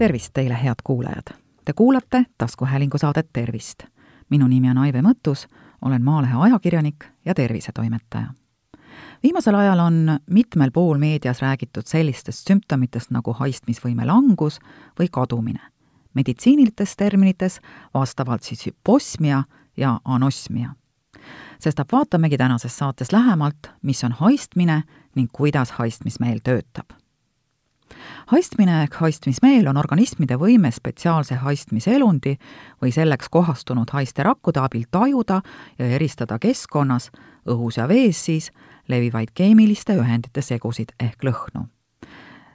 tervist teile, head kuulajad! Te kuulate taskuhäälingu saadet Tervist. minu nimi on Aive Mõttus, olen Maalehe ajakirjanik ja tervisetoimetaja. viimasel ajal on mitmel pool meedias räägitud sellistest sümptomitest nagu haistmisvõime langus või kadumine. meditsiinilistes terminites vastavalt siis hüposmia ja anosmia. sestap vaatamegi tänases saates lähemalt, mis on haistmine ning kuidas haistmismeel töötab haistmine ehk haistmismeel on organismide võime spetsiaalse haistmiselundi või selleks kohastunud haisterakkude abil tajuda ja eristada keskkonnas, õhus ja vees siis, levivaid keemiliste ühendite segusid ehk lõhnu.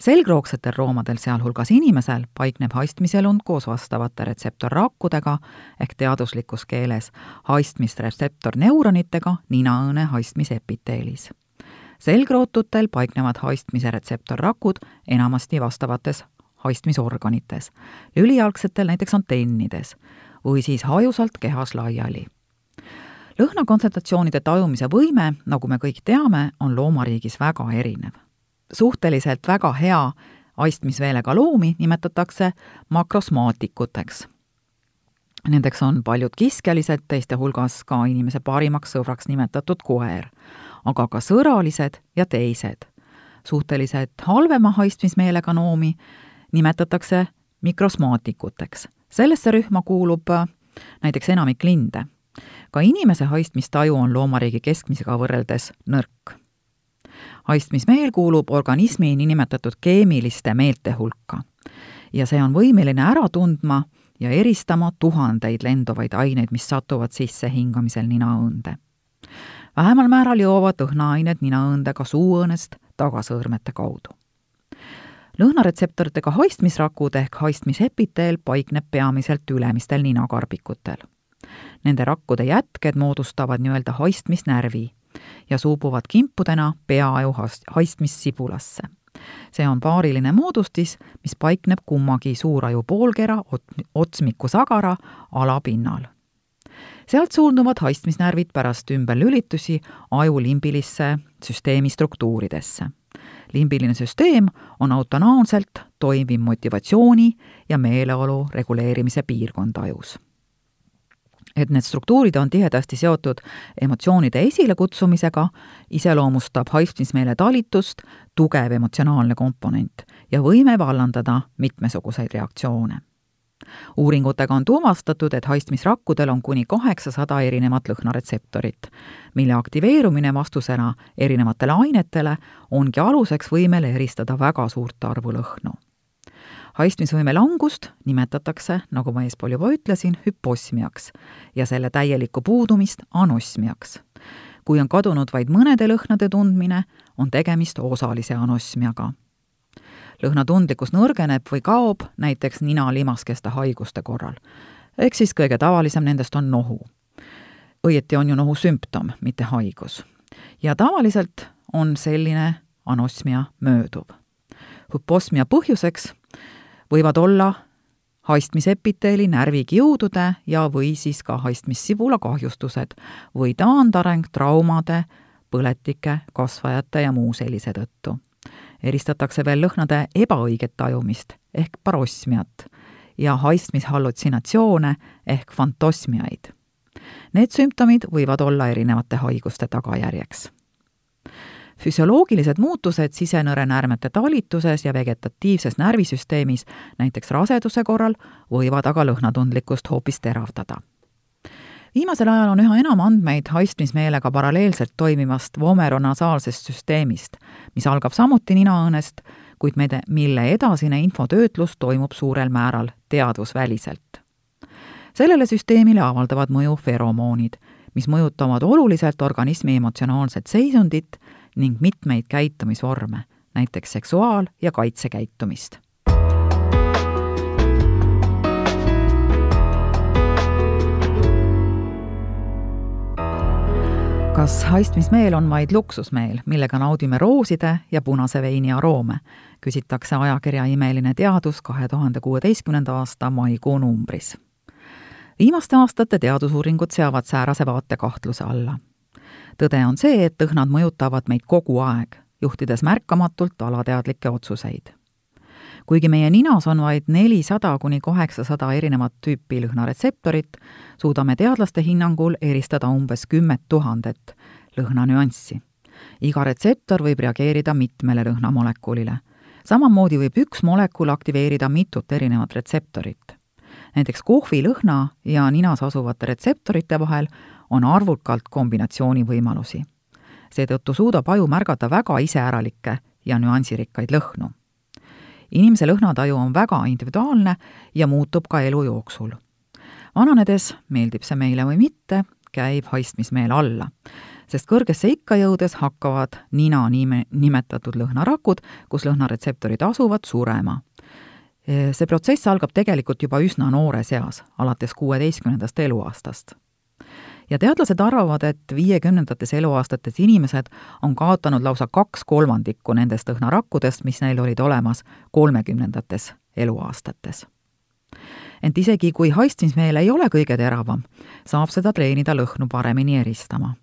selgroogsetel loomadel, sealhulgas inimesel, paikneb haistmiselund koos vastavate retseptorrakkudega ehk teaduslikus keeles haistmisretseptorneuronitega ninaõõne haistmisepiteelis selgrootutel paiknevad haistmise retseptorrakud enamasti vastavates haistmisorganites, lülijalgsetel näiteks antennides või siis hajusalt kehas laiali. lõhnakontsentratsioonide tajumise võime, nagu me kõik teame, on loomariigis väga erinev. suhteliselt väga hea haistmisveelega loomi nimetatakse makrosmaatikuteks. Nendeks on paljud kiskelised, teiste hulgas ka inimese parimaks sõbraks nimetatud koer aga ka sõralised ja teised. suhteliselt halvema haistmismeelega noomi nimetatakse mikrosmaatikuteks. sellesse rühma kuulub äh, näiteks enamik linde. ka inimese haistmistaju on loomariigi keskmisega võrreldes nõrk. haistmismeel kuulub organismi niinimetatud keemiliste meelte hulka ja see on võimeline ära tundma ja eristama tuhandeid lenduvaid aineid, mis satuvad sisse hingamisel ninaõõnde vähemal määral jõuavad õhnaained ninaõõnde ka suuõõnest tagasõõrmete kaudu. lõhnaretseptoritega haistmisrakud ehk haistmisepiteel paikneb peamiselt ülemistel ninakarbikutel. Nende rakkude jätked moodustavad nii-öelda haistmisnärvi ja suubuvad kimpudena peaaju haistmissibulasse. see on paariline moodustis, mis paikneb kummagi suuraju poolkera otsmiku sagara alapinnal sealt suunduvad haistmisnärvid pärast ümberlülitusi aju limbilisse süsteemi struktuuridesse. limbiline süsteem on autonoomselt toimiv motivatsiooni ja meeleolu reguleerimise piirkond ajus. et need struktuurid on tihedasti seotud emotsioonide esilekutsumisega, iseloomustab haistmismeele talitust tugev emotsionaalne komponent ja võime vallandada mitmesuguseid reaktsioone uuringutega on tuvastatud, et haistmisrakkudel on kuni kaheksasada erinevat lõhnaretseptorit, mille aktiveerumine vastusena erinevatele ainetele ongi aluseks võimele eristada väga suurt arvu lõhnu. haistmisvõime langust nimetatakse, nagu ma eespool juba ütlesin, hüposmiaks ja selle täielikku puudumist anosmiaks. kui on kadunud vaid mõnede lõhnade tundmine, on tegemist osalise anosmiaga lõhnatundlikkus nõrgeneb või kaob näiteks nina-limaskeste haiguste korral. ehk siis kõige tavalisem nendest on nohu. õieti on ju nohu sümptom, mitte haigus. ja tavaliselt on selline anosmia mööduv. hüposmia põhjuseks võivad olla haistmisepiteeli närvikiudude ja või siis ka haistmissibula kahjustused või taandareng traumade, põletike, kasvajate ja muu sellise tõttu eristatakse veel lõhnade ebaõiget tajumist ehk parosmiat ja haistmishallutsinatsioone ehk fantosmiaid. Need sümptomid võivad olla erinevate haiguste tagajärjeks. füsioloogilised muutused sisenõrenäärmete talituses ja vegetatiivses närvisüsteemis, näiteks raseduse korral, võivad aga lõhnatundlikkust hoopis teravdada viimasel ajal on üha enam andmeid haistmismeelega paralleelselt toimivast vomeronasaalsest süsteemist, mis algab samuti ninaõõnest, kuid mede, mille edasine infotöötlus toimub suurel määral teadvusväliselt. sellele süsteemile avaldavad mõju feromoonid, mis mõjutavad oluliselt organismi emotsionaalset seisundit ning mitmeid käitumisvorme, näiteks seksuaal- ja kaitsekäitumist kas haistmismeel on vaid luksusmeel, millega naudime rooside ja punase veini aroome, küsitakse ajakirja Imeline teadus kahe tuhande kuueteistkümnenda aasta maikuu numbris. viimaste aastate teadusuuringud seavad säärase vaate kahtluse alla. tõde on see, et õhnad mõjutavad meid kogu aeg, juhtides märkamatult alateadlikke otsuseid kuigi meie ninas on vaid nelisada kuni kaheksasada erinevat tüüpi lõhnaretseptorit, suudame teadlaste hinnangul eristada umbes kümmet tuhandet lõhnanüanssi. iga retseptor võib reageerida mitmele lõhnamolekulile. samamoodi võib üks molekul aktiveerida mitut erinevat retseptorit. näiteks kohvi lõhna ja ninas asuvate retseptorite vahel on arvukalt kombinatsioonivõimalusi. seetõttu suudab aju märgata väga iseäralikke ja nüansirikkaid lõhnu. Inimese lõhnataju on väga individuaalne ja muutub ka elu jooksul. vananedes, meeldib see meile või mitte, käib haistmismeel alla, sest kõrgesse ikka jõudes hakkavad nina nime, nimetatud lõhnarakud, kus lõhnaretseptorid asuvad, surema see protsess algab tegelikult juba üsna noores eas, alates kuueteistkümnendast eluaastast ja teadlased arvavad, et viiekümnendates eluaastates inimesed on kaotanud lausa kaks kolmandikku nendest õhnarakkudest, mis neil olid olemas kolmekümnendates eluaastates. ent isegi, kui haistmismeel ei ole kõige teravam, saab seda treenida lõhnu paremini eristama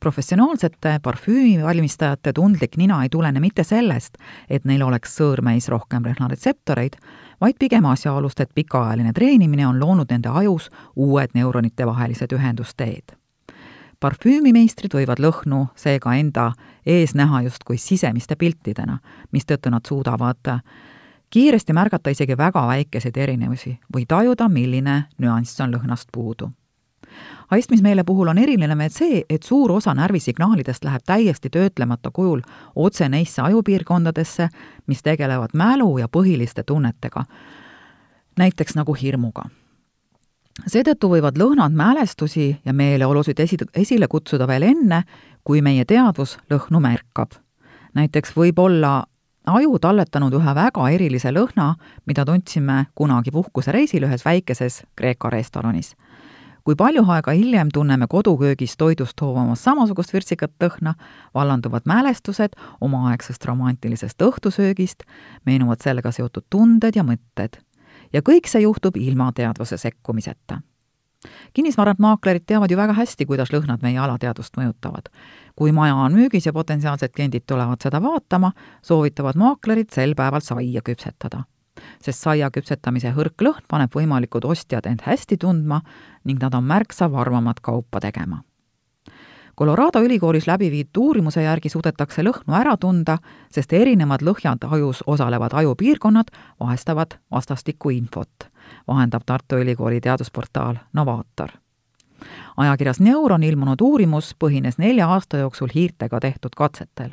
professionaalsete parfüümivalmistajate tundlik nina ei tulene mitte sellest, et neil oleks sõõrmeis rohkem lõhnaretseptoreid, vaid pigem asjaolust, et pikaajaline treenimine on loonud nende ajus uued neuronite vahelised ühendusteed. parfüümimeistrid võivad lõhnu seega enda ees näha justkui sisemiste piltidena, mistõttu nad suudavad kiiresti märgata isegi väga väikeseid erinevusi või tajuda, milline nüanss on lõhnast puudu haistmismeele puhul on eriline veel see, et suur osa närvisignaalidest läheb täiesti töötlemata kujul otse neisse ajupiirkondadesse, mis tegelevad mälu ja põhiliste tunnetega, näiteks nagu hirmuga. seetõttu võivad lõhnad mälestusi ja meeleolusid esi, esile kutsuda veel enne, kui meie teadvus lõhnu märkab. näiteks võib olla aju talletanud ühe väga erilise lõhna, mida tundsime kunagi puhkusereisil ühes väikeses Kreeka restoranis kui palju aega hiljem tunneme koduköögis toidust hoovamas samasugust vürtsikat lõhna, vallanduvad mälestused omaaegsest romantilisest õhtusöögist, meenuvad sellega seotud tunded ja mõtted. ja kõik see juhtub ilma teadvuse sekkumiseta. kinnisvaramaaklerid teavad ju väga hästi, kuidas lõhnad meie alateadvust mõjutavad. kui maja on müügis ja potentsiaalsed kliendid tulevad seda vaatama, soovitavad maaklerid sel päeval saia küpsetada sest saia küpsetamise hõrk lõhn paneb võimalikud ostjad end hästi tundma ning nad on märksa varmamat kaupa tegema. Colorado ülikoolis läbi viidud uurimuse järgi suudetakse lõhnu ära tunda, sest erinevad lõhjad ajus osalevad ajupiirkonnad vahestavad vastastikku infot, vahendab Tartu Ülikooli teadusportaal Novaator ajakirjas Neuron ilmunud uurimus põhines nelja aasta jooksul hiirtega tehtud katsetel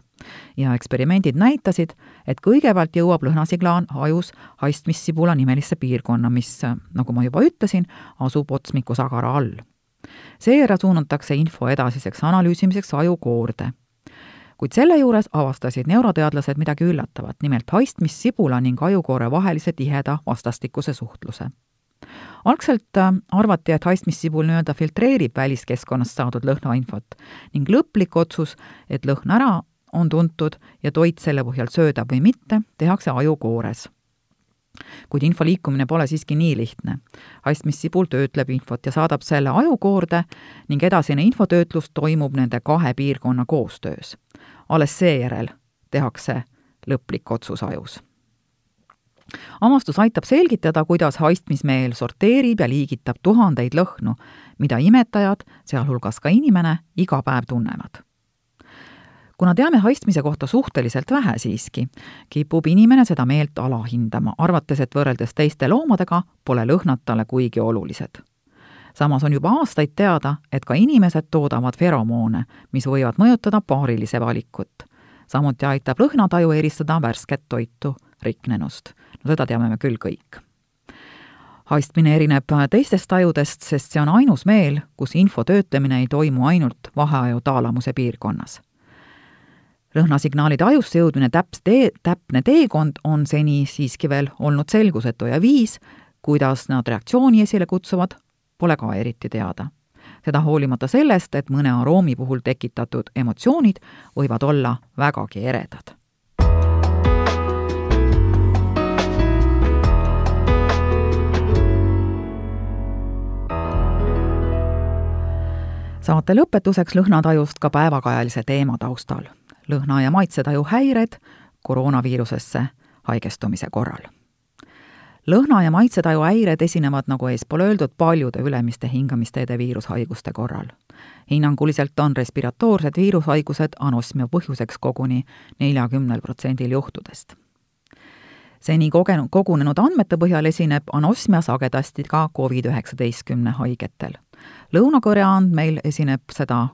ja eksperimendid näitasid, et kõigepealt jõuab lõhnasignaal ajus haistmissibula nimelisse piirkonna, mis, nagu ma juba ütlesin, asub otsmiku sagara all. seejärel suunatakse info edasiseks analüüsimiseks ajukoorde. kuid selle juures avastasid neuroteadlased midagi üllatavat, nimelt haistmissibula ning ajukoore vahelise tiheda vastastikuse suhtluse algselt äh, arvati, et haistmissibul nii-öelda filtreerib väliskeskkonnast saadud lõhnainfot ning lõplik otsus, et lõhn ära on tuntud ja toit selle põhjal sööda või mitte, tehakse ajukoores. kuid info liikumine pole siiski nii lihtne. haistmissibul töötleb infot ja saadab selle ajukoorde ning edasine infotöötlus toimub nende kahe piirkonna koostöös. alles seejärel tehakse lõplik otsus ajus amastus aitab selgitada, kuidas haistmismeel sorteerib ja liigitab tuhandeid lõhnu, mida imetajad, sealhulgas ka inimene, iga päev tunnevad. kuna teame haistmise kohta suhteliselt vähe siiski, kipub inimene seda meelt alahindama, arvates, et võrreldes teiste loomadega pole lõhnad talle kuigi olulised samas on juba aastaid teada, et ka inimesed toodavad feromoone, mis võivad mõjutada paarilise valikut. samuti aitab lõhnataju eristada värsket toitu riknenust no seda teame me küll kõik. haistmine erineb teistest tajudest, sest see on ainus meel, kus info töötlemine ei toimu ainult vaheaju taalamuse piirkonnas. lõhnasignaalide ajusse jõudmine täps tee, täpne teekond on seni siiski veel olnud selgusetu ja viis, kuidas nad reaktsiooni esile kutsuvad, pole ka eriti teada seda hoolimata sellest, et mõne aroomi puhul tekitatud emotsioonid võivad olla vägagi eredad saate lõpetuseks lõhnatajust ka päevakajalise teema taustal. lõhna- ja maitsetaju häired koroonaviirusesse haigestumise korral. lõhna- ja maitsetaju häired esinevad, nagu eespool öeldud, paljude ülemiste hingamisteede viirushaiguste korral. hinnanguliselt on respiratoorsed viirushaigused anosmia põhjuseks koguni neljakümnel protsendil juhtudest seni kogenud, kogunenud andmete põhjal esineb anosmia sagedasti ka Covid-19 haigetel. Lõuna-Korea andmeil esineb seda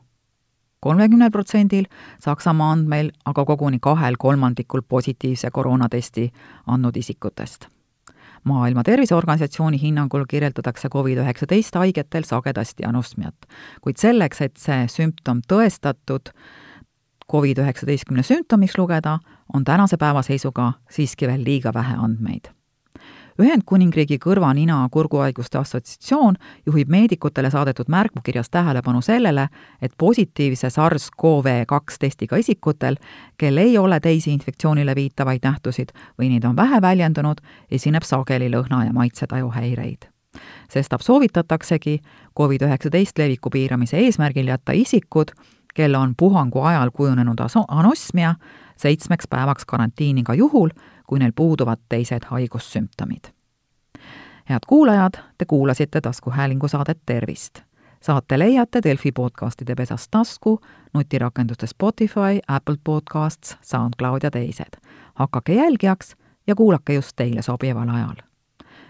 kolmekümnel protsendil, Saksamaa andmeil aga koguni kahel kolmandikul positiivse koroonatesti andnud isikutest. maailma Terviseorganisatsiooni hinnangul kirjeldatakse Covid-19 haigetel sagedasti anosmiat, kuid selleks, et see sümptom tõestatud Covid-19 sümptomiks lugeda, on tänase päeva seisuga siiski veel liiga vähe andmeid. Ühendkuningriigi kõrva-nina-kurguhaiguste assotsiatsioon juhib meedikutele saadetud märgukirjas tähelepanu sellele, et positiivse SARS-CoV-2 testiga isikutel, kel ei ole teisi infektsioonile viitavaid nähtusid või neid on vähe väljendunud, esineb sageli lõhna- ja maitsetaju häireid sestap soovitataksegi Covid-19 leviku piiramise eesmärgil jätta isikud, kel on puhangu ajal kujunenud anosmia, seitsmeks päevaks karantiini ka juhul, kui neil puuduvad teised haigussümptomid. head kuulajad, te kuulasite taskuhäälingu saadet Tervist. saate leiate Delfi podcastide pesast tasku, nutirakenduste Spotify, Apple Podcasts, SoundCloud ja teised. hakake jälgijaks ja kuulake just teile sobival ajal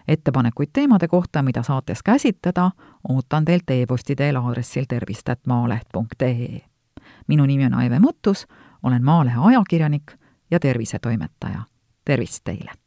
ettepanekuid teemade kohta, mida saates käsitleda, ootan teilt e-posti teel aadressil tervist.maaleht.ee. minu nimi on Aive Mõttus, olen Maalehe ajakirjanik ja tervisetoimetaja tervist teile!